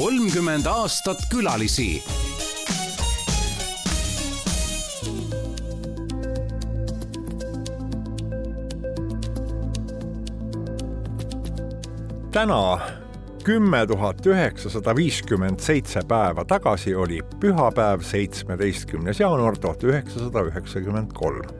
kolmkümmend aastat külalisi täna kümme tuhat üheksasada viiskümmend seitse päeva tagasi oli pühapäev, seitsmeteistkümnes jaanuar tuhat üheksasada üheksakümmend kolm.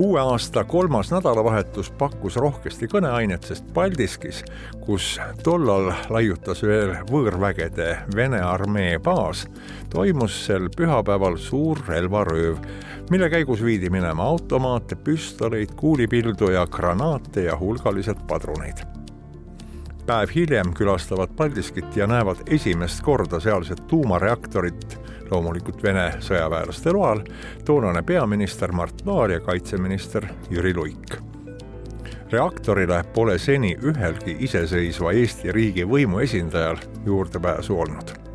Uue aasta kolmas nädalavahetus pakkus rohkesti kõneainet, sest Paldiskis, kus tollal laiutas veel võõrvägede Vene armee baas, toimus sel pühapäeval suur relvarööv, mille käigus viidi minema automaate, püstoleid, kuulipildu ja granaate ja hulgaliselt padruneid päev hiljem külastavad Paldiskit ja näevad esimest korda sealset tuumareaktorit, loomulikult Vene sõjaväelaste loal, toonane peaminister Mart Laar ja kaitseminister Jüri Luik. reaktorile pole seni ühelgi iseseisva Eesti riigi võimuesindajal juurdepääsu olnud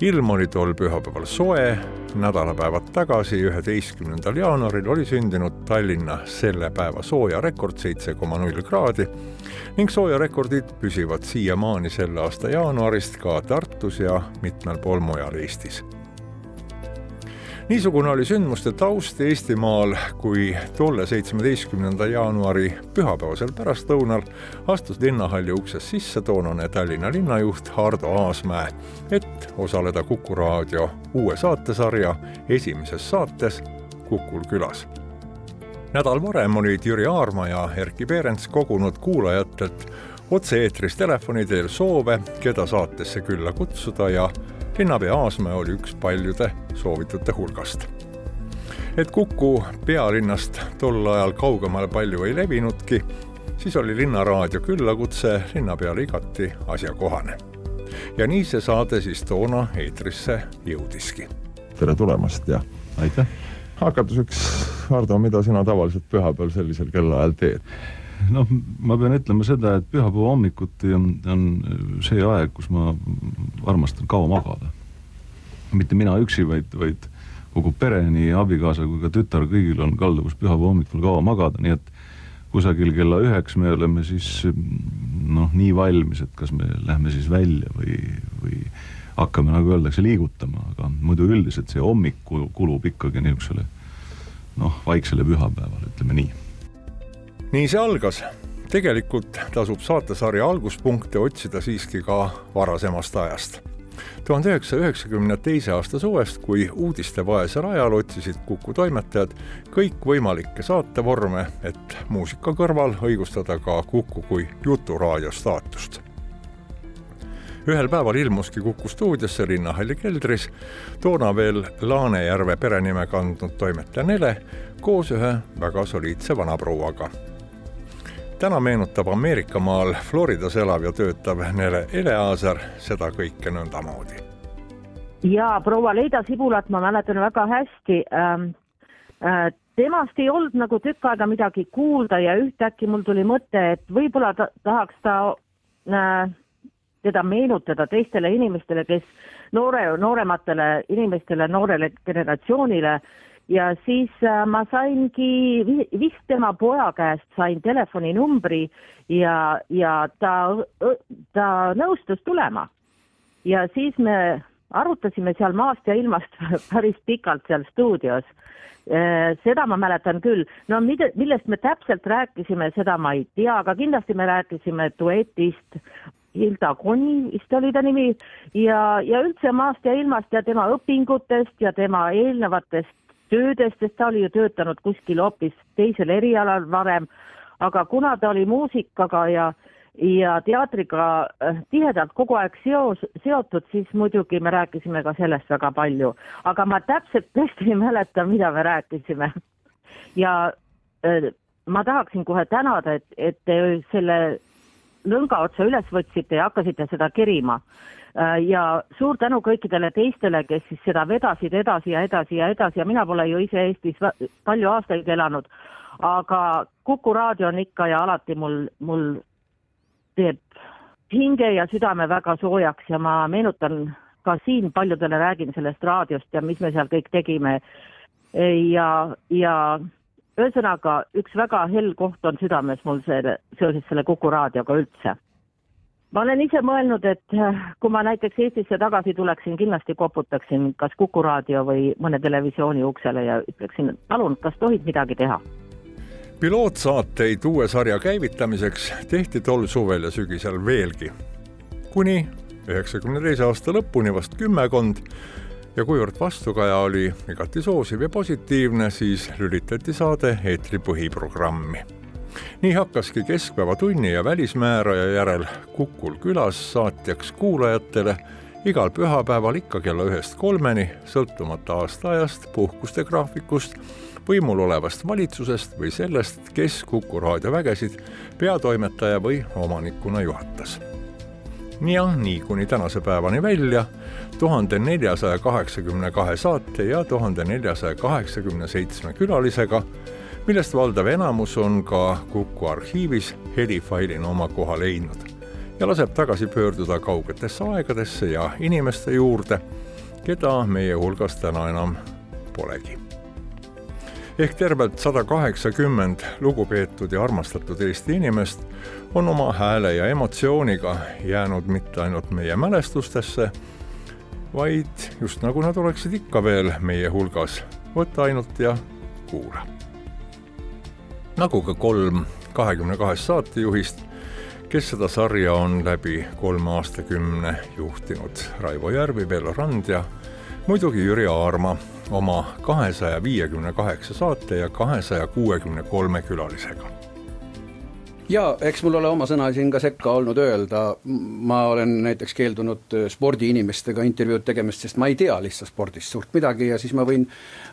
ilm oli tol pühapäeval soe, nädalapäevad tagasi, üheteistkümnendal jaanuaril oli sündinud Tallinna selle päeva soojarekord seitse koma null kraadi ning soojarekordid püsivad siiamaani selle aasta jaanuarist ka Tartus ja mitmel pool mujal Eestis niisugune oli sündmuste taust Eestimaal, kui tolle seitsmeteistkümnenda jaanuari pühapäevasel pärastlõunal astus linnahalli uksest sisse toonane Tallinna linnajuht Hardo Aasmäe, et osaleda Kuku raadio uue saatesarja esimeses saates Kukul külas. Nädal varem olid Jüri Aarma ja Erkki Peerents kogunud kuulajatelt otse-eetris telefoni teel soove, keda saatesse külla kutsuda ja linnapea Aasmäe oli üks paljude soovitute hulgast. et Kuku pealinnast tol ajal kaugemale palju ei levinudki, siis oli Linnaraadio küllakutse linnapeale igati asjakohane. ja nii see saade siis toona eetrisse jõudiski. tere tulemast ja aitäh! hakatuseks, Hardo, mida sina tavaliselt pühapäeval sellisel kellaajal teed? Noh, ma pean ütlema seda, et pühapäeva hommikuti on, on see aeg, kus ma armastan kaua magada. mitte mina üksi, vaid, vaid kogu pere, nii abikaasa kui ka tütar, kõigil on kalduvus pühapäeva hommikul kaua magada, nii et kusagil kella üheks me oleme siis noh, nii valmis, et kas me lähme siis välja või, või hakkame, nagu öeldakse, liigutama, aga muidu üldiselt see hommik kulub ikkagi niisugusele noh, vaiksele pühapäevale, ütleme nii nii see algas. tegelikult tasub saatesarja alguspunkte otsida siiski ka varasemast ajast. tuhande üheksasaja üheksakümne teise aasta suvest, kui uudistevaesel ajal otsisid Kuku toimetajad kõikvõimalikke saatevorme, et muusika kõrval õigustada ka Kuku kui juturaadio staatust ühel päeval ilmuski Kuku stuudiosse Linnahalli keldris toona veel Laanejärve perenime kandnud toimetaja Nele koos ühe väga soliidse vanaprouaga täna meenutab Ameerikamaal Floridas elav ja töötav Nele Eleaser seda kõike nõndamoodi. ja proua Leida Sibulat ma mäletan väga hästi ähm,. Äh, temast ei olnud nagu tükk aega midagi kuulda ja ühtäkki mul tuli mõte, et võib-olla ta tahaks ta äh, teda meenutada teistele inimestele, kes noore, noorematele inimestele, noorele generatsioonile äh, ja siis äh, ma saingi vist tema poja käest sain telefoninumbri ja, ja ta, ta nõustus tulema. ja siis me arutasime seal maast ja ilmast päris pikalt seal stuudios. Äh, seda ma mäletan küll, no mida, millest me täpselt rääkisime, seda ma ei tea, aga kindlasti me rääkisime duetist, Hilda Koni vist oli ta nimi ja, ja üldse maast ja ilmast ja tema õpingutest ja tema eelnevatest töödest, sest ta oli ju töötanud kuskil hoopis teisel erialal varem, aga kuna ta oli muusikaga ja ja teatriga äh, tihedalt kogu aeg seos, seotud, siis muidugi me rääkisime ka sellest väga palju, aga ma täpselt tõesti ei mäleta, mida me rääkisime. ja äh, ma tahaksin kohe tänada, et, et te selle lõnga otsa üles võtsite ja hakkasite seda kerima Äh, ja suur tänu kõikidele teistele, kes siis seda vedasid edasi ja edasi ja edasi ja mina pole ju ise Eestis palju aastaid elanud, aga Kuku raadio on ikka ja alati mul, mul teeb hinge ja südame väga soojaks ja ma meenutan ka siin paljudele räägin sellest raadiost ja mis me seal kõik tegime. ja, ja ühesõnaga üks väga hell koht on südames mul see seoses selle Kuku raadioga üldse ma olen ise mõelnud, et äh, kui ma näiteks Eestisse tagasi tuleksin, kindlasti koputaksin kas Kuku raadio või mõne televisiooni uksele ja ütleksin, palun, kas tohib midagi teha? pilootsaateid uue sarja käivitamiseks tehti tol suvel ja sügisel veelgi. kuni üheksakümne teise aasta lõpuni vast kümmekond ja kuivõrd vastukaja oli igati soosiv ja positiivne, siis lülitati saade eetri põhiprogrammi. nii hakkaski Keskpäevatunni ja Välismääraja järel Kukul külas saatjaks kuulajatele igal pühapäeval ikka kella ühest kolmeni, sõltumata aastaajast, puhkuste graafikust, võimul olevast valitsusest või sellest, kes Kuku raadiovägesid peatoimetaja või omanikuna juhatas ja nii kuni tänase päevani välja. tuhande neljasaja kaheksakümne kahe saate ja tuhande neljasaja kaheksakümne seitsme külalisega, millest valdav enamus on ka Kuku arhiivis helifailina oma koha leidnud ja laseb tagasi pöörduda kaugetesse aegadesse ja inimeste juurde, keda meie hulgas täna enam polegi ehk tervelt sada kaheksakümmend lugupeetud ja armastatud Eesti inimest on oma hääle ja emotsiooniga jäänud mitte ainult meie mälestustesse, vaid just nagu nad oleksid ikka veel meie hulgas, võta ainult ja kuula. nagu ka kolm kahekümne kahest saatejuhist, kes seda sarja on läbi kolme aastakümne juhtinud, Raivo Järvi, Vello Rand ja muidugi Jüri Aarma oma kahesaja viiekümne kaheksa saate ja kahesaja kuuekümne kolme külalisega ja eks mul ole oma sõna siin ka sekka olnud öelda, ma olen näiteks keeldunud spordiinimestega intervjuud tegemast, sest ma ei tea lihtsalt spordist suurt midagi ja siis ma võin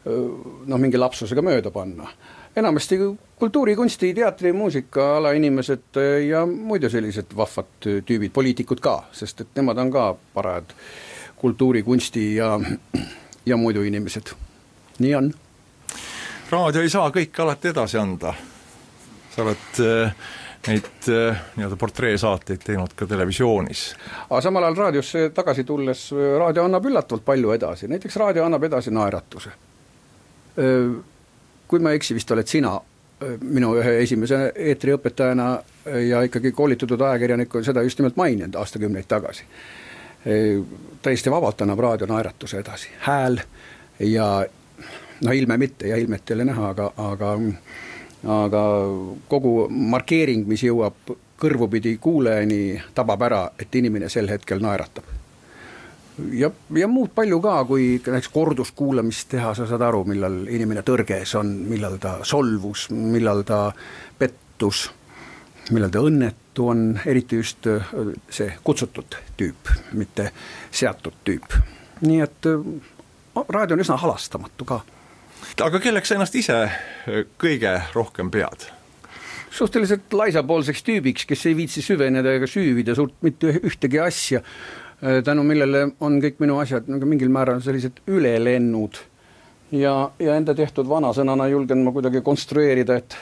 noh, mingi lapsusega mööda panna. enamasti kultuuri, kunsti, teatri, muusika alainimesed ja muidu sellised vahvad tüübid, poliitikud ka, sest et nemad on ka parajad kultuuri, kunsti ja ja muidu inimesed, nii on. raadio ei saa kõike alati edasi anda. sa oled äh, neid äh, nii-öelda portreesaateid teinud ka televisioonis. aga samal ajal raadiosse tagasi tulles, raadio annab üllatavalt palju edasi, näiteks raadio annab edasi naeratuse. Kui ma ei eksi, vist oled sina minu ühe esimese eetriõpetajana ja ikkagi koolitatud ajakirjanikuna seda just nimelt maininud aastakümneid tagasi täiesti vabalt annab raadio naeratuse edasi, hääl ja no ilme mitte ja ilmet ei ole näha, aga, aga aga kogu markeering, mis jõuab kõrvupidi kuulajani, tabab ära, et inimene sel hetkel naeratab. ja, ja muud palju ka, kui näiteks korduskuulamist teha, sa saad aru, millal inimene tõrges on, millal ta solvus, millal ta pettus, millal ta õnnetus vastu on eriti just äh, see kutsutud tüüp, mitte seatud tüüp. nii et äh, raadio on üsna halastamatu ka. aga kelleks sa ennast ise äh, kõige rohkem pead? suhteliselt laisapoolseks tüübiks, kes ei viitsi süveneda ega süüvida suurt mitte ühtegi asja, tänu millele on kõik minu asjad nagu mingil määral sellised ülelennud ja, ja enda tehtud vanasõnana julgen ma kuidagi konstrueerida, et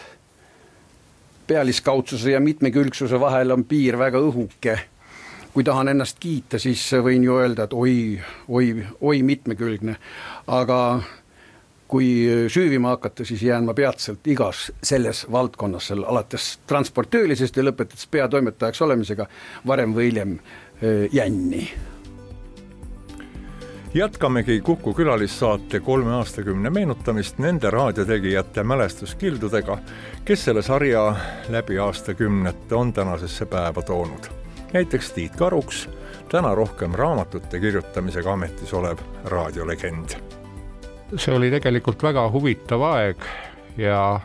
pealiskaudsuse ja mitmekülgsuse vahel on piir väga õhuke. kui tahan ennast kiita, siis võin ju öelda, et oi, oi, oi mitmekülgne, aga kui süüvima hakata, siis jään ma peatselt igas selles valdkonnas, seal alates transportöölisest ja lõpetades peatoimetajaks olemisega varem või hiljem eh, jänni jätkamegi Kuku külalissaate kolme aastakümne meenutamist nende raadiotegijate mälestuskildudega, kes selle sarja läbi aastakümnete on tänasesse päeva toonud. näiteks Tiit Karuks, täna rohkem raamatute kirjutamisega ametis olev raadiolegend. see oli tegelikult väga huvitav aeg ja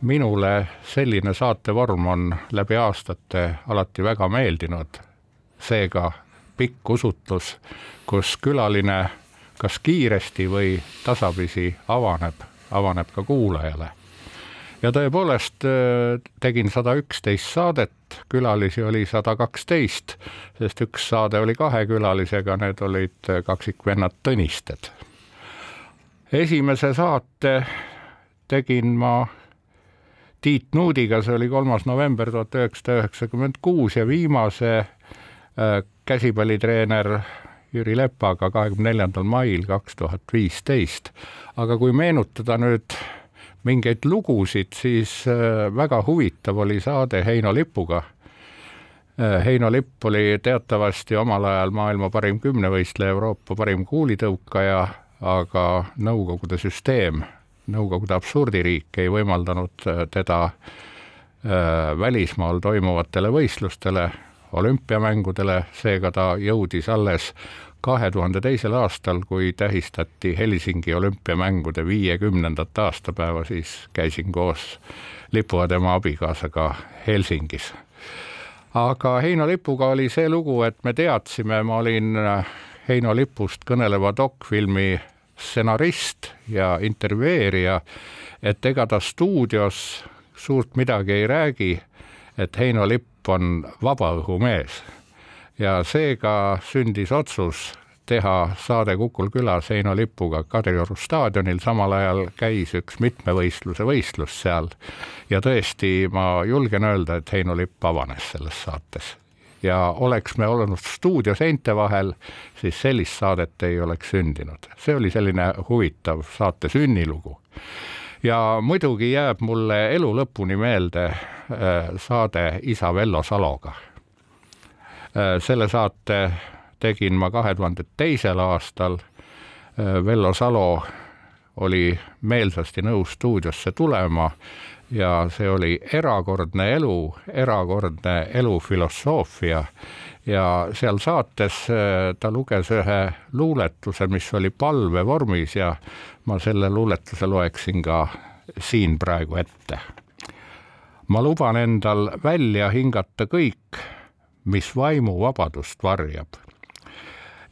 minule selline saatevorm on läbi aastate alati väga meeldinud. seega pikk usutlus, kus külaline kas kiiresti või tasapisi avaneb, avaneb ka kuulajale. ja tõepoolest äh, tegin sada üksteist saadet, külalisi oli sada kaksteist, sest üks saade oli kahe külalisega, need olid kaksikvennad Tõnisted. esimese saate tegin ma Tiit Nuudiga, see oli kolmas november tuhat üheksasada üheksakümmend kuus ja viimase äh, käsipallitreener Jüri Lepaga kahekümne neljandal mail kaks tuhat viisteist. aga kui meenutada nüüd mingeid lugusid, siis äh, väga huvitav oli saade Heino Lipuga. Heino Lipp oli teatavasti omal ajal maailma parim kümnevõistleja, Euroopa parim kuulitõukaja, aga Nõukogude süsteem, Nõukogude absurdiriik ei võimaldanud teda välismaal toimuvatele võistlustele, olümpiamängudele, seega ta jõudis alles kahe tuhande teisel aastal, kui tähistati Helsingi olümpiamängude viiekümnendat aastapäeva, siis käisin koos Lipu ja tema abikaasaga Helsingis. aga Heino Lipuga oli see lugu, et me teadsime, ma olin Heino Lipust kõneleva dokfilmi stsenarist ja intervjueerija, et ega ta stuudios suurt midagi ei räägi, et Heino Lipp on vabaõhumees ja seega sündis otsus teha saade Kukul külas Heino Lipuga Kadrioru staadionil, samal ajal käis üks mitmevõistluse võistlus seal ja tõesti, ma julgen öelda, et Heino Lipp avanes selles saates. ja oleks me olnud stuudio seinte vahel, siis sellist saadet ei oleks sündinud. see oli selline huvitav saate sünnilugu. Ja muidugi jääb mulle elu lõpuni meelde äh, saade Isa Vello Saloga Äh, selle saate tegin ma kahe tuhande teisel aastal. Äh, Vello Salo oli meelsasti nõus stuudiosse tulema ja see oli erakordne elu, erakordne elufilosoofia ja seal saates äh, ta luges ühe luuletuse, mis oli palvevormis ja ma selle luuletuse loeksin ka siin praegu ette. ma luban endal välja hingata kõik mis vaimuvabadust varjab.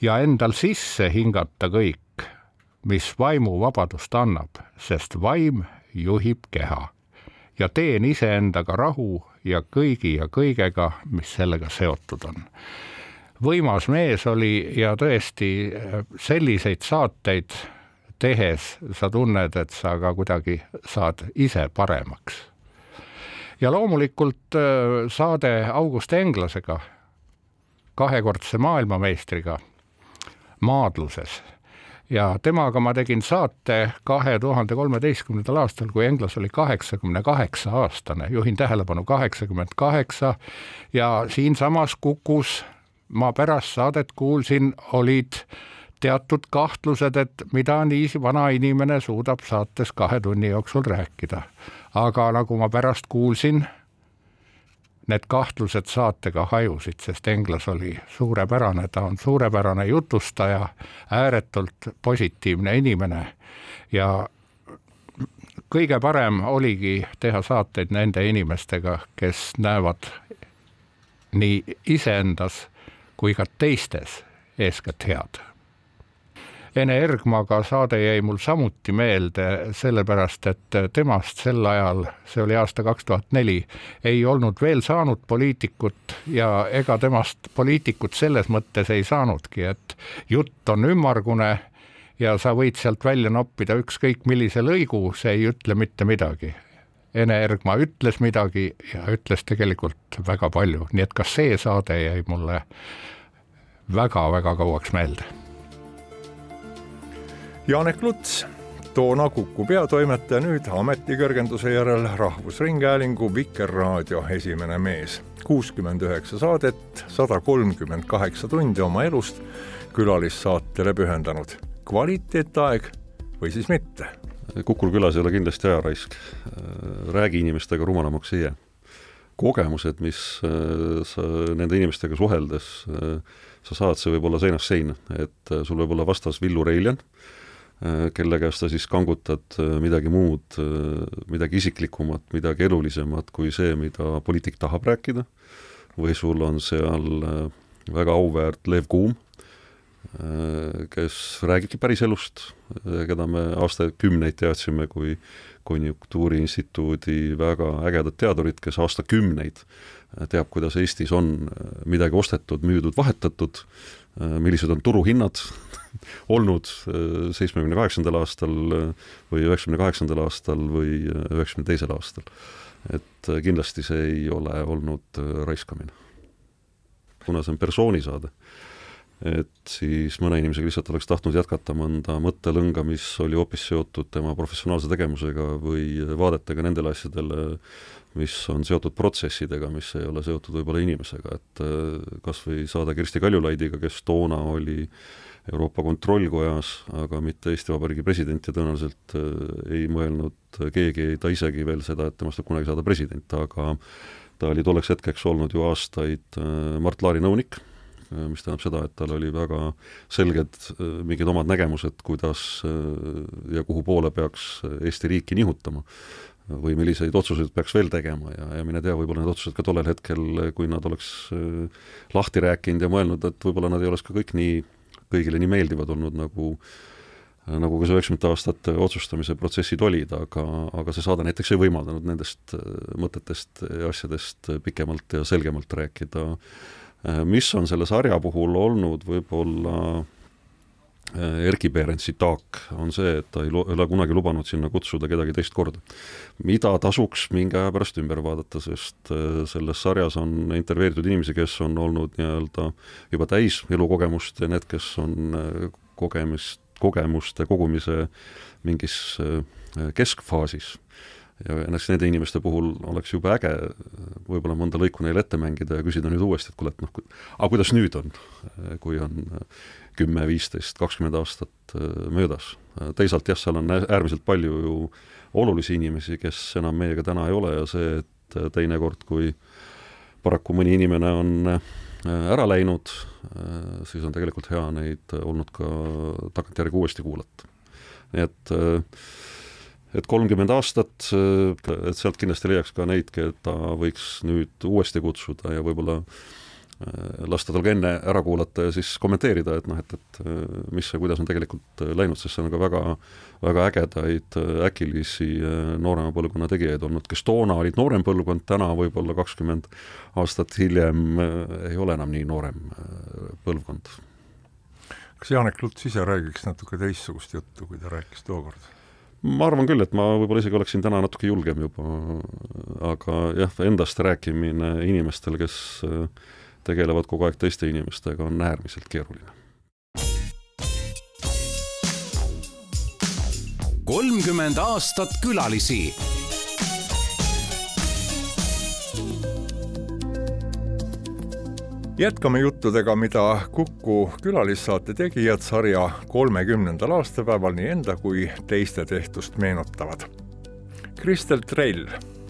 ja endal sisse hingata kõik, mis vaimuvabadust annab, sest vaim juhib keha. Ja teen iseendaga rahu ja kõigi ja kõigega, mis sellega seotud on. võimas mees oli ja tõesti selliseid saateid tehes sa tunned, et sa ka kuidagi saad ise paremaks ja loomulikult äh, saade August Englasega, kahekordse maailmameistriga maadluses ja temaga ma tegin saate kahe tuhande kolmeteistkümnendal aastal, kui Englas oli kaheksakümne kaheksa aastane, juhin tähelepanu, kaheksakümmend kaheksa ja siinsamas Kukus ma pärast saadet kuulsin, olid teatud kahtlused, et mida nii vana inimene suudab saates kahe tunni jooksul rääkida. Aga nagu ma pärast kuulsin, need kahtlused saatega hajusid, sest Englas oli suurepärane, ta on suurepärane jutustaja, ääretult positiivne inimene. Ja kõige parem oligi teha saateid nende inimestega, kes näevad nii iseendas kui ka teistes eeskätt head Ene Ergmaga saade jäi mul samuti meelde, sellepärast et temast sel ajal, see oli aasta kaks tuhat neli, ei olnud veel saanud poliitikut ja ega temast poliitikut selles mõttes ei saanudki, et jutt on ümmargune ja sa võid sealt välja noppida ükskõik millise lõigu, see ei ütle mitte midagi. Ene Ergma ütles midagi ja ütles tegelikult väga palju, nii et ka see saade jäi mulle väga-väga kauaks meelde Janek Luts, toona Kuku peatoimetaja, nüüd ametikõrgenduse järel Rahvusringhäälingu Vikerraadio esimene mees. kuuskümmend üheksa saadet, sada kolmkümmend kaheksa tundi oma elust külalissaatele pühendanud. kvaliteetaeg või siis mitte? Kukul külas ei ole kindlasti ajaraisk. räägi inimestega rumalamaks ei jää. kogemused, mis sa nende inimestega suheldes sa saad, see võib olla seinast seina, et sul võib olla vastas Villu Reiljan Äh, kelle käest sa siis kangutad äh, midagi muud, äh, midagi isiklikumat, midagi elulisemat kui see, mida poliitik tahab rääkida, või sul on seal väga auväärt Lev Kuum, kes räägibki päris elust, keda me aastakümneid teadsime kui Konjunktuuriinstituudi väga ägedat teadurit, kes aastakümneid teab, kuidas Eestis on midagi ostetud, müüdud, vahetatud, millised on turuhinnad olnud äh, seitsmekümne kaheksandal aastal äh, või üheksakümne kaheksandal aastal või äh, üheksakümne teisel aastal. et kindlasti see ei ole olnud raiskamine. kuna see on persoonisaade, et siis mõne inimesega lihtsalt oleks tahtnud jätkata mõnda mõttelõnga, mis oli hoopis seotud tema professionaalse tegevusega või vaadetega nendele asjadele, mis on seotud protsessidega, mis ei ole seotud võib-olla inimesega, et äh, kas või saade Kersti Kaljulaidiga, kes toona oli Euroopa Kontrollkojas, aga mitte Eesti Vabariigi president ja tõenäoliselt äh, ei mõelnud keegi, ta isegi veel seda, et temast võib kunagi saada president, aga ta oli tolleks hetkeks olnud ju aastaid äh, Mart Laari nõunik mis tähendab seda, et tal oli väga selged mingid omad nägemused, kuidas ja kuhu poole peaks Eesti riiki nihutama või milliseid otsuseid peaks veel tegema ja, ja mine tea, võib-olla need otsused ka tollel hetkel, kui nad oleks lahti rääkinud ja mõelnud, et võib-olla nad ei oleks ka kõik nii, kõigile nii meeldivad olnud, nagu nagu ka see üheksakümnendate aastate otsustamise protsessid olid, aga, aga see saade näiteks ei võimaldanud nendest mõtetest ja asjadest pikemalt ja selgemalt rääkida. Äh, Äh, mis on selle sarja puhul olnud võib-olla äh, Erkki Perentsi taak on see, et ta ei ole kunagi lubanud sinna kutsuda kedagi teist korda. mida tasuks mingi aja pärast ümber vaadata, sest äh, selles sarjas on intervjueeritud inimesi, kes on olnud nii-öelda juba täis elukogemust ja need, kes on kogemist, kogemuste kogumise mingis keskfaasis ja näiteks nende inimeste puhul oleks jube äge võib-olla mõnda lõiku neile ette mängida ja küsida nüüd uuesti, et kuule, et noh, aga kuidas nüüd on, kui on kümme, viisteist, kakskümmend aastat äh, möödas. teisalt jah, seal on äärmiselt palju ju olulisi inimesi, kes enam meiega täna ei ole ja see, et teinekord, kui paraku mõni inimene on äh, ära läinud, äh, siis on tegelikult hea neid olnud ka tagantjärgi uuesti kuulata. nii et äh, et kolmkümmend aastat, et sealt kindlasti leiaks ka neid, keda võiks nüüd uuesti kutsuda ja võib-olla äh, lasta tal ka enne ära kuulata ja siis kommenteerida, et noh, et, et äh, mis ja kuidas on tegelikult äh, läinud, sest see on ka väga, väga ägedaid äkilisi noorema põlvkonna tegijaid olnud, kes toona olid noorem põlvkond, täna võib-olla kakskümmend aastat hiljem ei ole enam nii noorem põlvkond. kas Janek Luts ise räägiks natuke teistsugust juttu, kui ta rääkis tookord? Ma arvan küll, et ma võib-olla isegi oleksin täna natuke julgem juba, aga jah, endast rääkimine inimestel, kes äh, tegelevad kogu aeg teiste inimestega, on äärmiselt keeruline. kolmkümmend aastat külalisi jätkame juttudega, mida Kuku külalissaate tegijad sarja kolmekümnendal aastapäeval nii enda kui teiste tehtust meenutavad. Kristel Trell,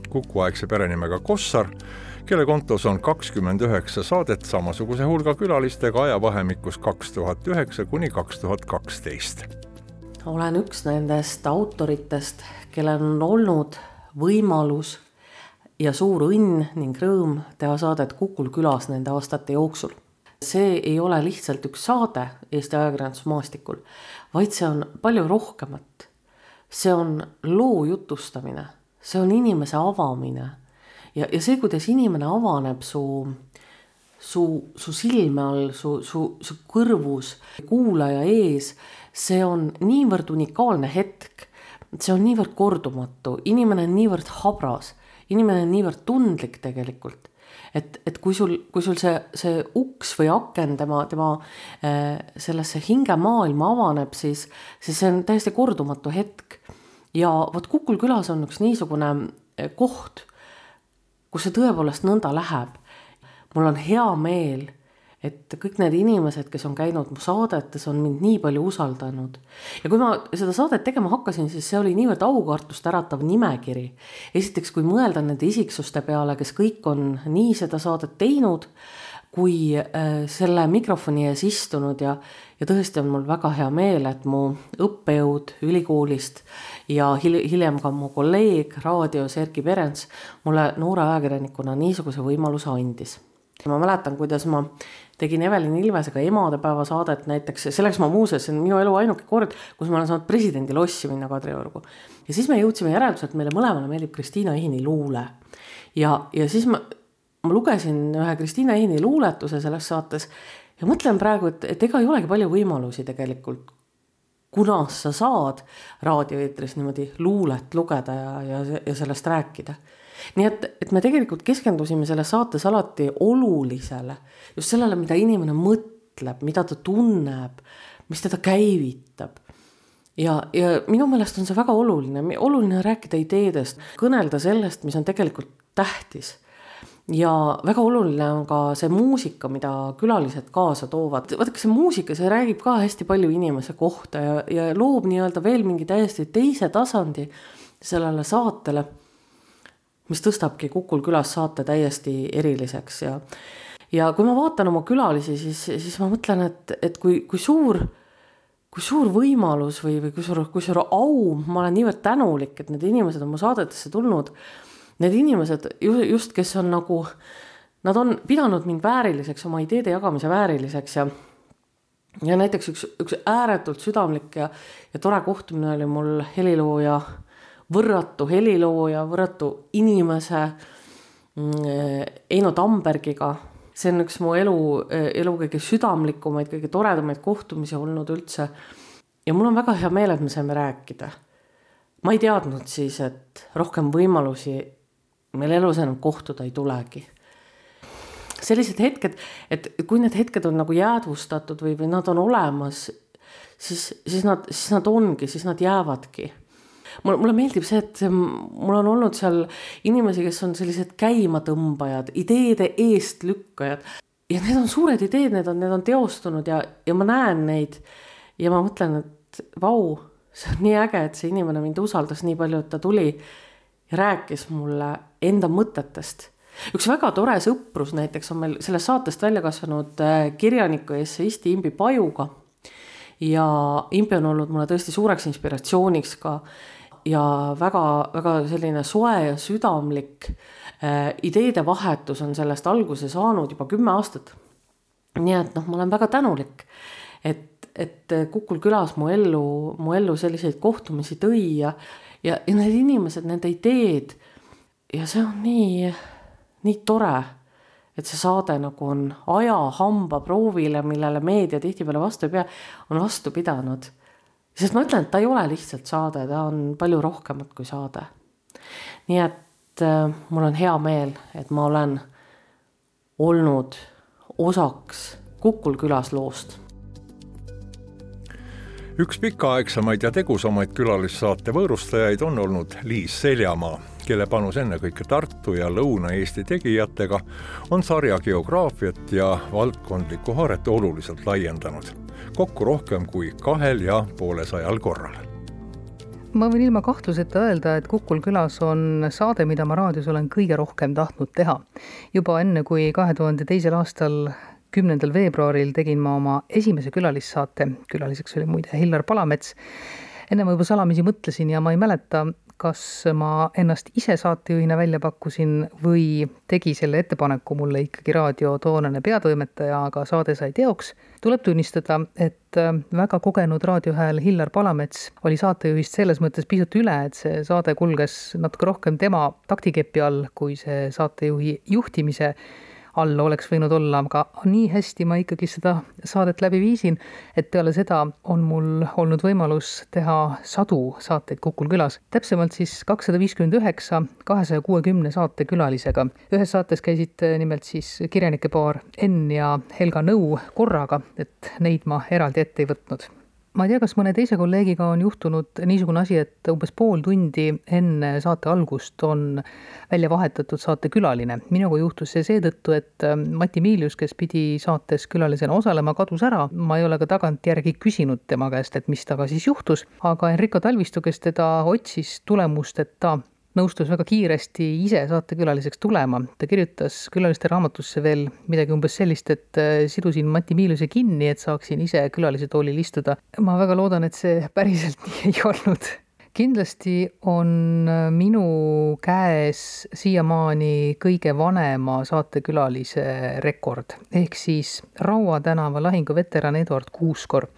Kuku-aegse perenimega Kossar, kelle kontos on kakskümmend üheksa saadet samasuguse hulga külalistega ajavahemikus kaks tuhat üheksa kuni kaks tuhat kaksteist. olen üks nendest autoritest, kellel on olnud võimalus ja suur õnn ning rõõm teha saadet Kukul külas nende aastate jooksul. see ei ole lihtsalt üks saade Eesti ajakirjandusmaastikul, vaid see on palju rohkemat. see on loo jutustamine, see on inimese avamine ja, ja see, kuidas inimene avaneb su su, su silme all, su, su, su kõrvus, kuulaja ees, see on niivõrd unikaalne hetk, see on niivõrd kordumatu, inimene on niivõrd habras inimene on niivõrd tundlik tegelikult, et, et kui sul, kui sul see, see uks või aken tema, tema äh, sellesse hingemaailma avaneb, siis, siis see on täiesti kordumatu hetk. ja vot Kukul külas on üks niisugune äh, koht, kus see tõepoolest nõnda läheb. mul on hea meel et kõik need inimesed, kes on käinud mu saadetes, on mind nii palju usaldanud. ja kui ma seda saadet tegema hakkasin, siis see oli niivõrd aukartust äratav nimekiri. esiteks, kui mõelda nende isiksuste peale, kes kõik on nii seda saadet teinud, kui äh, selle mikrofoni ees istunud ja, ja tõesti on mul väga hea meel, et mu õppejõud ülikoolist ja hil hiljem ka mu kolleeg raadios Erkki Perens mulle noore ajakirjanikuna niisuguse võimaluse andis ma mäletan, kuidas ma tegin Evelin Ilvesega emadepäeva saadet näiteks, selleks ma muuseas, see on minu elu ainuke kord, kus ma olen saanud presidendi lossi minna Kadriorgu. ja siis me jõudsime järeldusele, et meile mõlemale meeldib Kristiina Ihini luule. ja, ja siis ma, ma lugesin ühe Kristiina Ihini luuletuse selles saates ja mõtlen praegu, et, et ega ei olegi palju võimalusi tegelikult kunas sa saad raadioeetris niimoodi luulet lugeda ja, ja, ja sellest rääkida nii et, et me tegelikult keskendusime selles saates alati olulisele, just sellele, mida inimene mõtleb mida ta tunneb, mis teda käivitab. Ja, ja minu meelest on see väga oluline, oluline on rääkida ideedest, kõnelda sellest, mis on tegelikult tähtis. Ja väga oluline on ka see muusika, mida külalised kaasa toovad. vaadake, see muusika, see räägib ka hästi palju inimese kohta ja, ja loob nii-öelda veel mingi täiesti teise tasandi sellele saatele, mis tõstabki Kukul külas saate täiesti eriliseks ja ja kui ma vaatan oma külalisi, siis, siis ma mõtlen, et, et kui, kui suur kui suur võimalus või, või kui suur, kui suur au, ma olen niivõrd tänulik, et need inimesed on mu saadetesse tulnud. Need inimesed just, kes on nagu, nad on pidanud mind vääriliseks, oma ideede jagamise vääriliseks ja ja näiteks üks, üks ääretult südamlik ja, ja tore kohtumine oli mul helilooja, võrratu helilooja, võrratu inimese mm, Eino Tambergiga. see on üks mu elu, elu kõige südamlikumaid, kõige toredamaid kohtumisi olnud üldse. ja mul on väga hea meel, et me saime rääkida. ma ei teadnud siis, et rohkem võimalusi meil elus enam kohtuda ei tulegi. sellised hetked, et kui need hetked on nagu jäädvustatud või, või nad on olemas, siis, siis nad, siis nad ongi, siis nad jäävadki mulle, mulle meeldib see, et mul on olnud seal inimesi, kes on sellised käimatõmbajad, ideede eestlükkajad ja need on suured ideed, need on, need on teostunud ja, ja ma näen neid ja ma mõtlen, et vau, see on nii äge, et see inimene mind usaldas nii palju, et ta tuli ja rääkis mulle enda mõtetest. üks väga tore sõprus näiteks on meil sellest saatest välja kasvanud äh, kirjaniku ja esseisti Imbi Pajuga. ja Imbi on olnud mulle tõesti suureks inspiratsiooniks ka ja väga-väga selline soe ja südamlik äh, ideede vahetus on sellest alguse saanud juba kümme aastat. nii et noh, ma olen väga tänulik, et, et Kukul külas mu ellu, mu ellu selliseid kohtumisi tõi ja, ja, ja need inimesed, nende ideed ja see on nii, nii tore, et see saade nagu on aja hambaproovile, millele meedia tihtipeale vastu ei pea, on vastu pidanud. Sest ma ütlen, et ta ei ole lihtsalt saade, ta on palju rohkemat kui saade. nii et äh, mul on hea meel, et ma olen olnud osaks Kukul külas loost üks pikaaegsemaid ja tegusamaid külalissaate võõrustajaid on olnud Liis Seljamaa, kelle panus ennekõike Tartu ja Lõuna-Eesti tegijatega on sarja geograafiat ja valdkondlikku haaret oluliselt laiendanud, kokku rohkem kui kahel ja poolesajal korral ma võin ilma kahtluseta öelda, et Kukul külas on saade, mida ma raadios olen kõige rohkem tahtnud teha. juba enne, kui kahe tuhande teisel aastal kümnendal veebruaril tegin ma oma esimese külalissaate, külaliseks oli muide Hillar Palamets. enne ma juba salamisi mõtlesin ja ma ei mäleta, kas ma ennast ise saatejuhina välja pakkusin või tegi selle ettepaneku mulle ikkagi raadio toonane peatoimetaja, aga saade sai teoks. Tuleb tunnistada, et äh, väga kogenud raadiohääl Hillar Palamets oli saatejuhist selles mõttes pisut üle, et see saade kulges natuke rohkem tema taktikepi all, kui see saatejuhi juhtimise all oleks võinud olla, aga nii hästi ma ikkagi seda saadet läbi viisin, et peale seda on mul olnud võimalus teha sadu saateid Kukul külas. täpsemalt siis kakssada viiskümmend üheksa kahesaja kuuekümne saate külalisega. ühes saates käisid nimelt siis kirjanike paar Enn ja Helga Nõu korraga, et neid ma eraldi ette ei võtnud ma ei tea, kas mõne teise kolleegiga on juhtunud niisugune asi, et umbes pool tundi enne saate algust on välja vahetatud saatekülaline. minuga juhtus see seetõttu, et ähm, Mati Miilius, kes pidi saates külalisena osalema, kadus ära. ma ei ole ka tagantjärgi küsinud tema käest, et mis temaga siis juhtus, aga Enrico Talvistu, kes teda otsis tulemusteta nõustus väga kiiresti ise saatekülaliseks tulema. ta kirjutas külaliste raamatusse veel midagi umbes sellist, et äh, sidusin Mati Miiluse kinni, et saaksin ise külalise toolil istuda. ma väga loodan, et see päriselt nii ei olnud. kindlasti on äh, minu käes siiamaani kõige vanema saatekülalise rekord, ehk siis Raua tänava lahinguveteran Eduard Kuuskor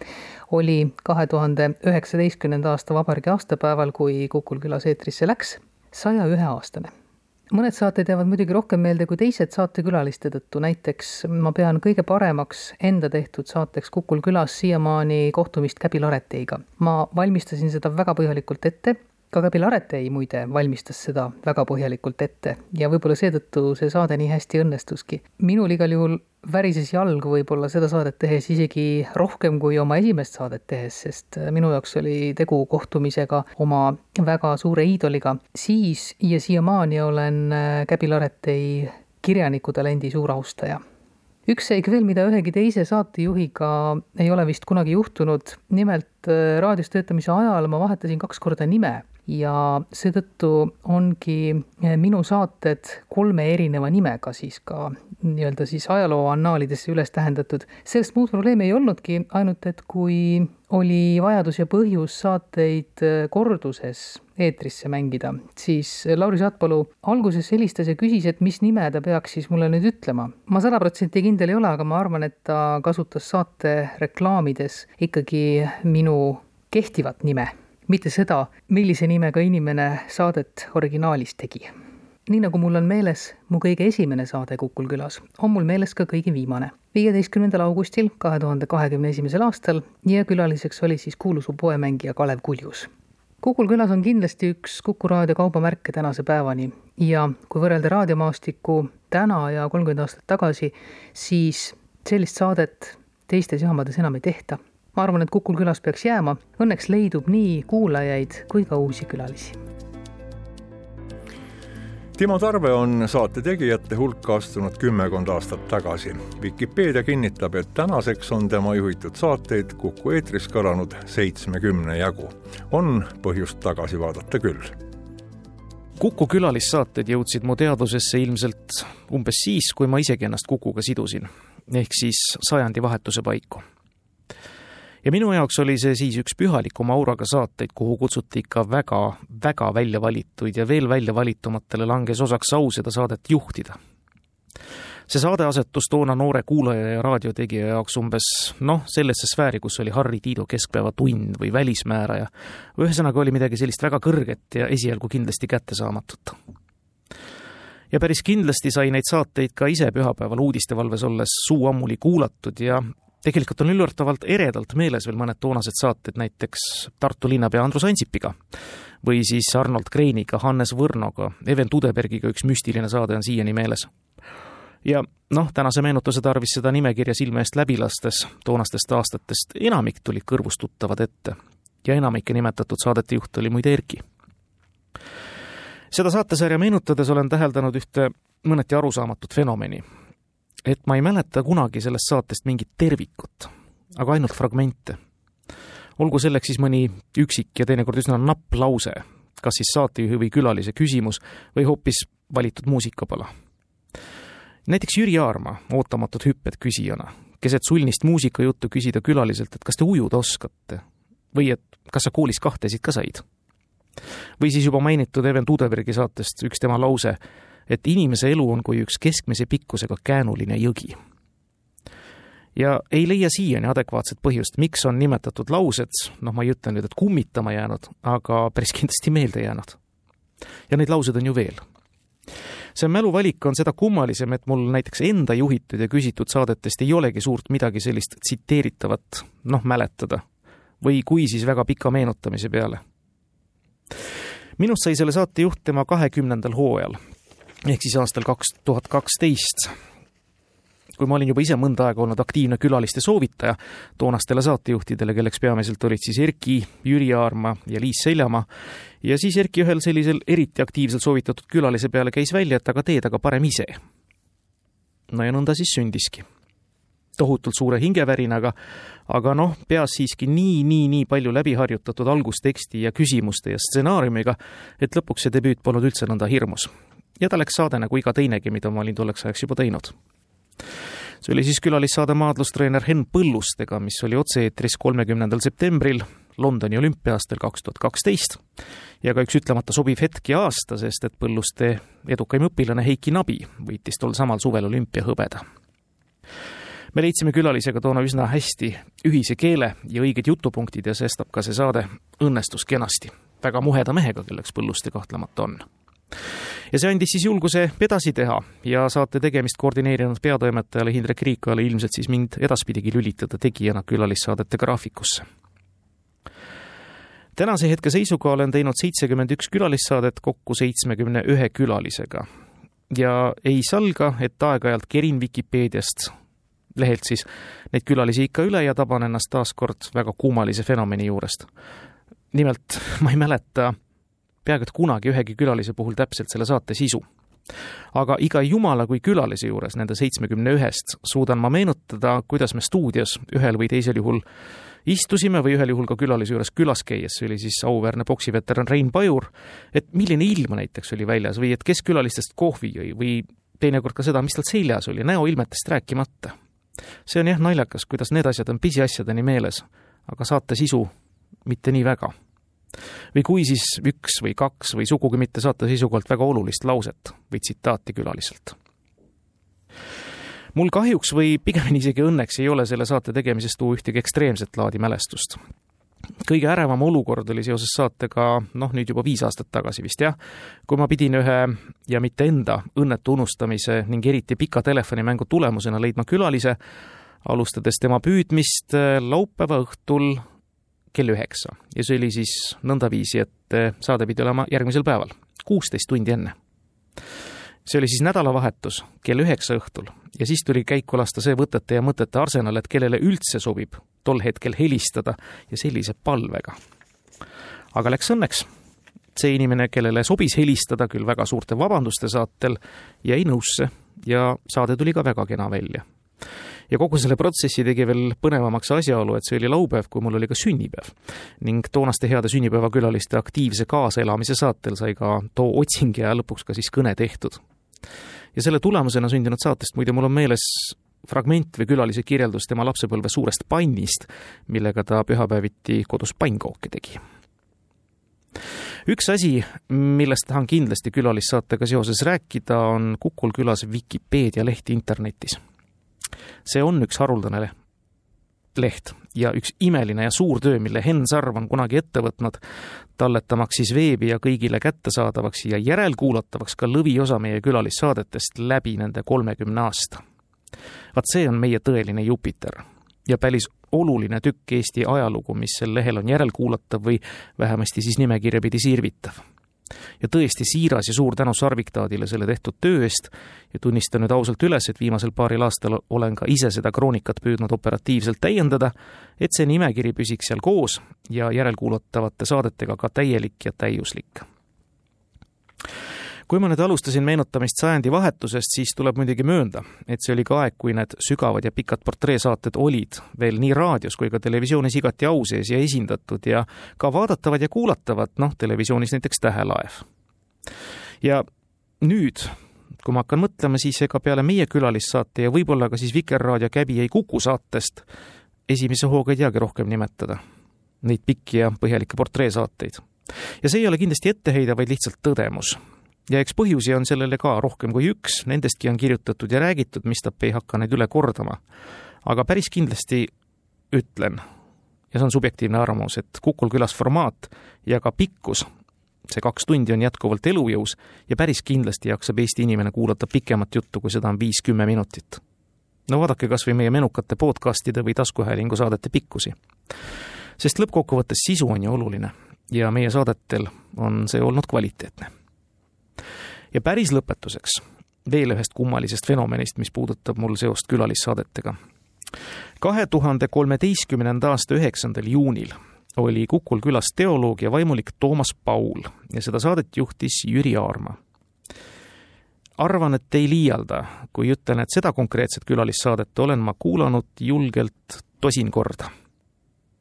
oli kahe tuhande üheksateistkümnenda aasta vabariigi aastapäeval, kui Kukul külas eetrisse läks saja ühe aastane. mõned saated jäävad muidugi rohkem meelde kui teised saatekülaliste tõttu, näiteks ma pean kõige paremaks enda tehtud saateks Kukul külas siiamaani kohtumist Käbi Lareteiga. ma valmistasin seda väga põhjalikult ette, ka Käbi Laretei muide valmistas seda väga põhjalikult ette ja võib-olla seetõttu see saade nii hästi õnnestuski. minul igal juhul värises jalg võib-olla seda saadet tehes isegi rohkem kui oma esimest saadet tehes, sest minu jaoks oli tegu kohtumisega oma väga suure iidoliga. siis ja siiamaani olen Käbi Laretei kirjanikutalendi suur austaja üks seik veel, mida ühegi teise saatejuhiga ei ole vist kunagi juhtunud, nimelt raadios töötamise ajal ma vahetasin kaks korda nime ja seetõttu ongi eh, minu saated kolme erineva nimega siis ka nii-öelda siis ajaloo annaalidesse üles tähendatud. sellest muud probleemi ei olnudki, ainult et kui oli vajadus ja põhjus saateid eh, korduses eetrisse mängida, siis Lauri Saatpalu alguses helistas ja küsis, et mis nime ta peaks siis mulle nüüd ütlema. ma sada protsenti kindel ei ole, aga ma arvan, et ta kasutas saate reklaamides ikkagi minu kehtivat nime mitte seda, millise nimega inimene saadet originaalis tegi. nii nagu mul on meeles mu kõige esimene saade Kukul külas, on mul meeles ka kõige viimane, viieteistkümnendal augustil kahe tuhande kahekümne esimesel aastal ja külaliseks oli siis kuulus poemängija Kalev Kuljus. Kukul külas on kindlasti üks Kuku raadio kaubamärke tänase päevani ja kui võrrelda raadiomaastikku täna ja kolmkümmend aastat tagasi, siis sellist saadet teistes jaamades enam ei tehta ma arvan, et Kukul külas peaks jääma. Õnneks leidub nii kuulajaid kui ka uusi külalisi. Timo Tarve on saate tegijate hulka astunud kümmekond aastat tagasi. Vikipeedia kinnitab, et tänaseks on tema juhitud saateid Kuku eetris kõlanud seitsmekümne jagu. on põhjust tagasi vaadata küll Kuku külalissaated jõudsid mu teadvusesse ilmselt umbes siis, kui ma isegi ennast Kukuga sidusin, ehk siis sajandivahetuse paiku ja minu jaoks oli see siis üks pühalikuma auraga saateid, kuhu kutsuti ikka väga, väga välja valituid ja veel välja valitumatele langes osaks au seda saadet juhtida. see saade asetus toona noore kuulaja ja raadiotegija jaoks umbes noh, sellesse sfääri, kus oli Harri Tiido Keskpäevatund või Välismääraja. ühesõnaga oli midagi sellist väga kõrget ja esialgu kindlasti kättesaamatut ja päris kindlasti sai neid saateid ka ise pühapäeval uudistevalves olles suu ammuli kuulatud ja tegelikult on üllatavalt eredalt meeles veel mõned toonased saated, näiteks Tartu linnapea Andrus Ansipiga või siis Arnold Kreiniga, Hannes Võrnoga, Even Tudebergiga üks müstiline saade on siiani meeles. ja noh, tänase meenutuse tarvis seda nimekirja silme eest läbi lastes toonastest aastatest enamik tulid kõrvust tuttavad ette ja enamike nimetatud saadete juht oli muide Erki. seda saatesarja meenutades olen täheldanud ühte mõneti arusaamatut fenomeni et ma ei mäleta kunagi sellest saatest mingit tervikut, aga ainult fragmente. olgu selleks siis mõni üksik ja teinekord üsna napp lause, kas siis saatejuhi või külalise küsimus või hoopis valitud muusikapala. näiteks Jüri Aarma ootamatud hüpped küsijana, keset sulnist muusikajuttu küsida külaliselt, et kas te ujuda oskate või et kas sa koolis kahtesid ka said. või siis juba mainitud Even Tudebergi saatest üks tema lause et inimese elu on kui üks keskmise pikkusega käänuline jõgi. ja ei leia siiani adekvaatset põhjust, miks on nimetatud laused, noh, ma ei ütle nüüd, et kummitama jäänud, aga päris kindlasti meelde jäänud. ja neid lauseid on ju veel see mäluvalik on seda kummalisem, et mul näiteks enda juhitud ja küsitud saadetest ei olegi suurt midagi sellist tsiteeritavat, noh, mäletada. või kui, siis väga pika meenutamise peale. minust sai selle saate juht tema kahekümnendal hooajal, ehk siis aastal kaks tuhat kaksteist kui ma olin juba ise mõnda aega olnud aktiivne külaliste soovitaja toonastele saatejuhtidele, kelleks peamiselt olid siis Erki, Jüri Aarma ja Liis Seljamaa, ja siis Erki ühel sellisel eriti aktiivselt soovitatud külalise peale käis välja, et aga teed aga parem ise. no ja nõnda siis sündiski. tohutult suure hingevärinaga, aga noh, peas siiski nii, nii, nii palju läbiharjutatud algusteksti ja küsimuste ja stsenaariumiga, et lõpuks see debüüt polnud üldse nõnda hirmus ja ta läks saade nagu iga teinegi, mida ma olin tolleks ajaks juba teinud. see oli siis külalissaade maadlustreener Henn Põllustega, mis oli otse-eetris kolmekümnendal septembril Londoni olümpiaastal kaks tuhat kaksteist ja ka üks ütlemata sobiv hetk ja aasta, sest et Põlluste edukaim õpilane Heiki Nabi võitis tol samal suvel olümpiahõbeda. me leidsime külalisega toona üsna hästi ühise keele ja õiged jutupunktid ja sestap ka see saade õnnestus kenasti. väga muheda mehega, kelleks Põlluste kahtlemata on ja see andis siis julguse edasi teha ja saate tegemist koordineerinud peatoimetajale Hindrek Riikojale ilmselt siis mind edaspidigi lülitada tegijana külalissaadete graafikusse. tänase hetke seisuga olen teinud seitsekümmend üks külalissaadet kokku seitsmekümne ühe külalisega ja ei salga, et aeg-ajalt kerin Vikipeediast lehelt siis neid külalisi ikka üle ja taban ennast taas kord väga kummalise fenomeni juurest. nimelt ma ei mäleta peaaegu et kunagi ühegi külalise puhul täpselt selle saate sisu. aga iga jumala kui külalise juures nende seitsmekümne ühest suudan ma meenutada, kuidas me stuudios ühel või teisel juhul istusime või ühel juhul ka külalise juures külas käies, see oli siis auväärne poksiveteran Rein Pajur, et milline ilm näiteks oli väljas või et kes külalistest kohvi jõi või teinekord ka seda, mis tal seljas oli, näoilmetest rääkimata. see on jah naljakas, kuidas need asjad on pisiasjadeni meeles, aga saate sisu mitte nii väga. Või kui siis üks või kaks või sugugi mitte saate seisukohalt väga olulist lauset või tsitaati külaliselt. mul kahjuks või pigemini isegi õnneks ei ole selle saate tegemisest tuua ühtegi ekstreemset laadi mälestust kõige ärevam olukord oli seoses saatega, noh, nüüd juba viis aastat tagasi vist jah, kui ma pidin ühe ja mitte enda õnnetu unustamise ning eriti pika telefonimängu tulemusena leidma külalise, alustades tema püüdmist laupäeva õhtul kell üheksa ja see oli siis nõndaviisi, et äh, saade pidi olema järgmisel päeval, kuusteist tundi enne see oli siis nädalavahetus kell üheksa õhtul ja siis tuli käiku lasta see võtete ja mõtete arsenal, et kellele üldse sobib tol hetkel helistada ja sellise palvega. aga läks õnneks. see inimene, kellele sobis helistada küll väga suurte vabanduste saatel, jäi nõusse ja saade tuli ka väga kena välja. Ja kogu selle protsessi tegi veel põnevamaks asjaolu, et see oli laupäev, kui mul oli ka sünnipäev. ning toonaste heade sünnipäevakülaliste aktiivse kaasaelamise saatel sai ka too otsing ja lõpuks ka siis kõne tehtud ja selle tulemusena sündinud saatest muide mul on meeles fragment või külalise kirjeldus tema lapsepõlve suurest pannist, millega ta pühapäeviti kodus pannkooke tegi. üks asi, millest tahan kindlasti külalissaatega seoses rääkida, on Kukul külas Vikipeedia leht internetis. See on üks haruldane leht ja üks imeline ja suur töö, mille Henn Sarv on kunagi ette võtnud, talletamaks siis veebi ja kõigile kättesaadavaks ja järelkuulatavaks ka lõviosa meie külalissaadetest läbi nende kolmekümne aasta. vaat see on meie tõeline Jupiter ja päris oluline tükk Eesti ajalugu, mis sel lehel on järelkuulatav või vähemasti siis nimekirja pidi sirvitav ja tõesti siiras ja suur tänu Sarviktaadile selle tehtud töö eest. Ja tunnistan nüüd ausalt üles, et viimasel paaril aastal olen ka ise seda kroonikat püüdnud operatiivselt täiendada, et see nimekiri püsiks seal koos ja järelkuulatavate saadetega ka täielik ja täiuslik kui ma nüüd alustasin meenutamist sajandivahetusest, siis tuleb muidugi möönda, et see oli ka aeg, kui need sügavad ja pikad portreesaated olid veel nii raadios kui ka televisioonis igati au sees ja esindatud ja ka vaadatavad ja kuulatavad, noh, televisioonis näiteks Tähelaev. ja nüüd, kui ma hakkan mõtlema, siis ega peale meie külalissaate ja võib-olla ka siis Vikerraadio Käbi ei kuku saatest, esimese hooga ei teagi rohkem nimetada. Neid pikki ja põhjalikke portreesaateid. ja see ei ole kindlasti etteheide, vaid lihtsalt tõdemus ja eks põhjusi on sellele ka rohkem kui üks, nendestki on kirjutatud ja räägitud, mistap ei hakka neid üle kordama. aga päris kindlasti ütlen, ja see on subjektiivne arvamus, et Kukul külas formaat ja ka pikkus, see kaks tundi on jätkuvalt elujõus ja päris kindlasti jaksab Eesti inimene kuulata pikemat juttu, kui seda on viis-kümme minutit. no vaadake kas või meie menukate podcastide või taskuhäälingu saadete pikkusi. sest lõppkokkuvõttes sisu on ju oluline ja meie saadetel on see olnud kvaliteetne ja päris lõpetuseks veel ühest kummalisest fenomenist, mis puudutab mul seost külalissaadetega. kahe tuhande kolmeteistkümnenda aasta üheksandal juunil oli Kukul külas teoloog ja vaimulik Toomas Paul ja seda saadet juhtis Jüri Aarma. arvan, et ei liialda, kui ütlen, et seda konkreetset külalissaadet olen ma kuulanud julgelt tosin korda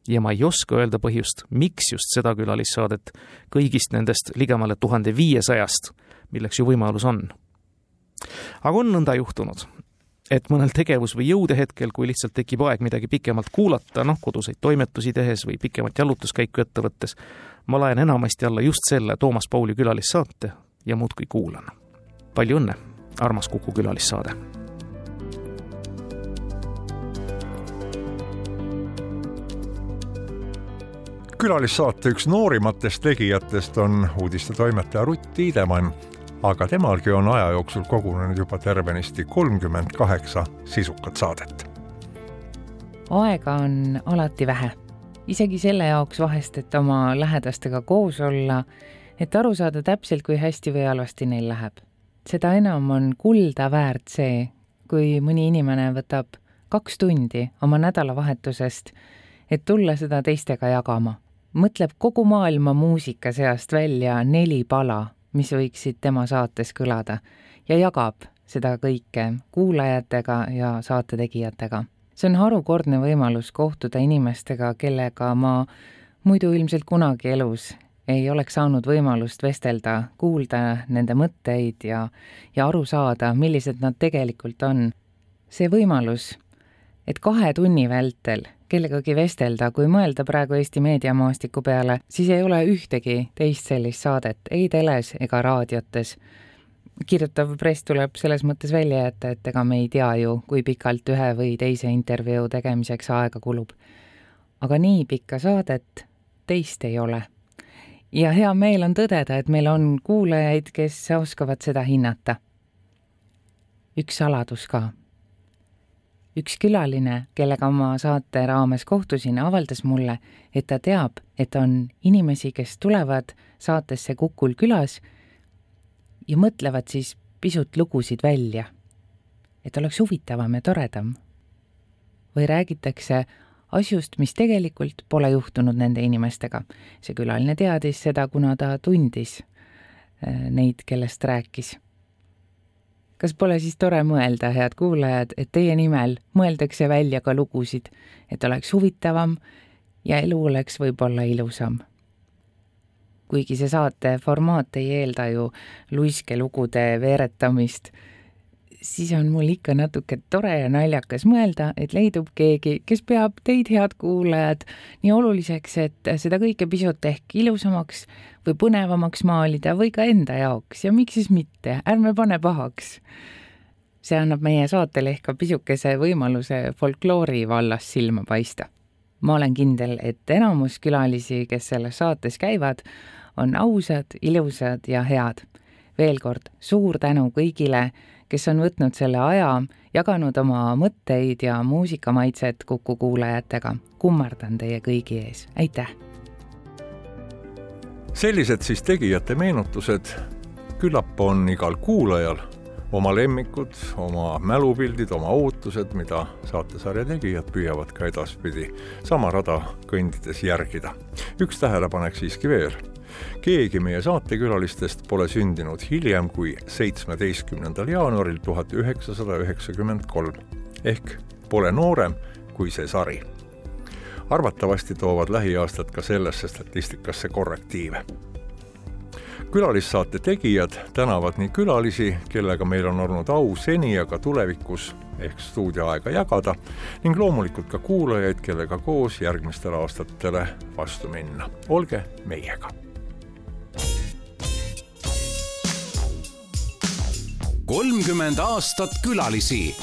ja ma ei oska öelda põhjust, miks just seda külalissaadet kõigist nendest ligemale tuhande viiesajast milleks ju võimalus on. aga on nõnda juhtunud, et mõnel tegevus- või jõudehetkel, kui lihtsalt tekib aeg midagi pikemalt kuulata, noh, koduseid toimetusi tehes või pikemat jalutuskäiku ette võttes, ma laen enamasti alla just selle Toomas Pauli külalissaate ja muudkui kuulan. palju õnne, armas Kuku külalисsaade külalissaate üks noorimatest tegijatest on uudistetoimetaja Rutt Tiidemann, aga temalgi on aja jooksul kogunenud juba tervenisti kolmkümmend kaheksa sisukat saadet. aega on alati vähe, isegi selle jaoks vahest, et oma lähedastega koos olla, et aru saada täpselt, kui hästi või halvasti neil läheb. seda enam on kulda väärt see, kui mõni inimene võtab kaks tundi oma nädalavahetusest, et tulla seda teistega jagama. mõtleb kogu maailma muusika seast välja neli pala, mis võiksid tema saates kõlada ja jagab seda kõike kuulajatega ja saate tegijatega. see on harukordne võimalus kohtuda inimestega, kellega ma muidu ilmselt kunagi elus ei oleks saanud võimalust vestelda, kuulda nende mõtteid ja, ja aru saada, millised nad tegelikult on. see võimalus, et kahe tunni vältel kellegagi vestelda, kui mõelda praegu Eesti meediamaastiku peale, siis ei ole ühtegi teist sellist saadet ei teles ega raadiotes. kirjutav press tuleb selles mõttes välja jätta, et ega me ei tea ju, kui pikalt ühe või teise intervjuu tegemiseks aega kulub. aga nii pikka saadet teist ei ole ja hea meel on tõdeda, et meil on kuulajaid, kes oskavad seda hinnata. üks saladus ka. Üks külaline, kellega ma saate raames kohtusin, avaldas mulle, et ta teab, et on inimesi, kes tulevad saatesse Kukul külas ja mõtlevad siis pisut lugusid välja, et oleks huvitavam ja toredam. või räägitakse asjust, mis tegelikult pole juhtunud nende inimestega. see külaline teadis seda, kuna ta tundis äh, neid, kellest rääkis. Kas pole siis tore mõelda, head kuulajad, et teie nimel mõeldakse välja ka lugusid, et oleks huvitavam ja elu oleks võib-olla ilusam? kuigi see saate formaat ei eelda ju luiskelugude veeretamist siis on mul ikka natuke tore ja naljakas mõelda, et leidub keegi, kes peab teid, head kuulajad, nii oluliseks, et seda kõike pisut ehk ilusamaks või põnevamaks maalida või ka enda jaoks ja miks siis mitte, ärme pane pahaks. see annab meie saatele ehk ka pisukese võimaluse folkloori vallas silma paista. ma olen kindel, et enamus külalisi, kes selles saates käivad, on ausad, ilusad ja head. veel kord suur tänu kõigile kes on võtnud selle aja, jaganud oma mõtteid ja muusikamaitset Kuku kuulajatega. kummardan teie kõigi ees, aitäh! sellised siis tegijate meenutused. küllap on igal kuulajal oma lemmikud, oma mälupildid, oma ootused, mida saatesarja tegijad püüavad ka edaspidi sama rada kõndides järgida. üks tähelepanek siiski veel keegi meie saatekülalistest pole sündinud hiljem kui seitsmeteistkümnendal jaanuaril tuhat üheksasada üheksakümmend kolm ehk pole noorem kui see sari. arvatavasti toovad lähiaastad ka sellesse statistikasse korrektiive külalissaate tegijad tänavad nii külalisi, kellega meil on olnud au seni ja ka tulevikus ehk stuudioaega jagada ning loomulikult ka kuulajaid, kellega koos järgmistele aastatele vastu minna. olge meiega kolmkümmend aastat külalisi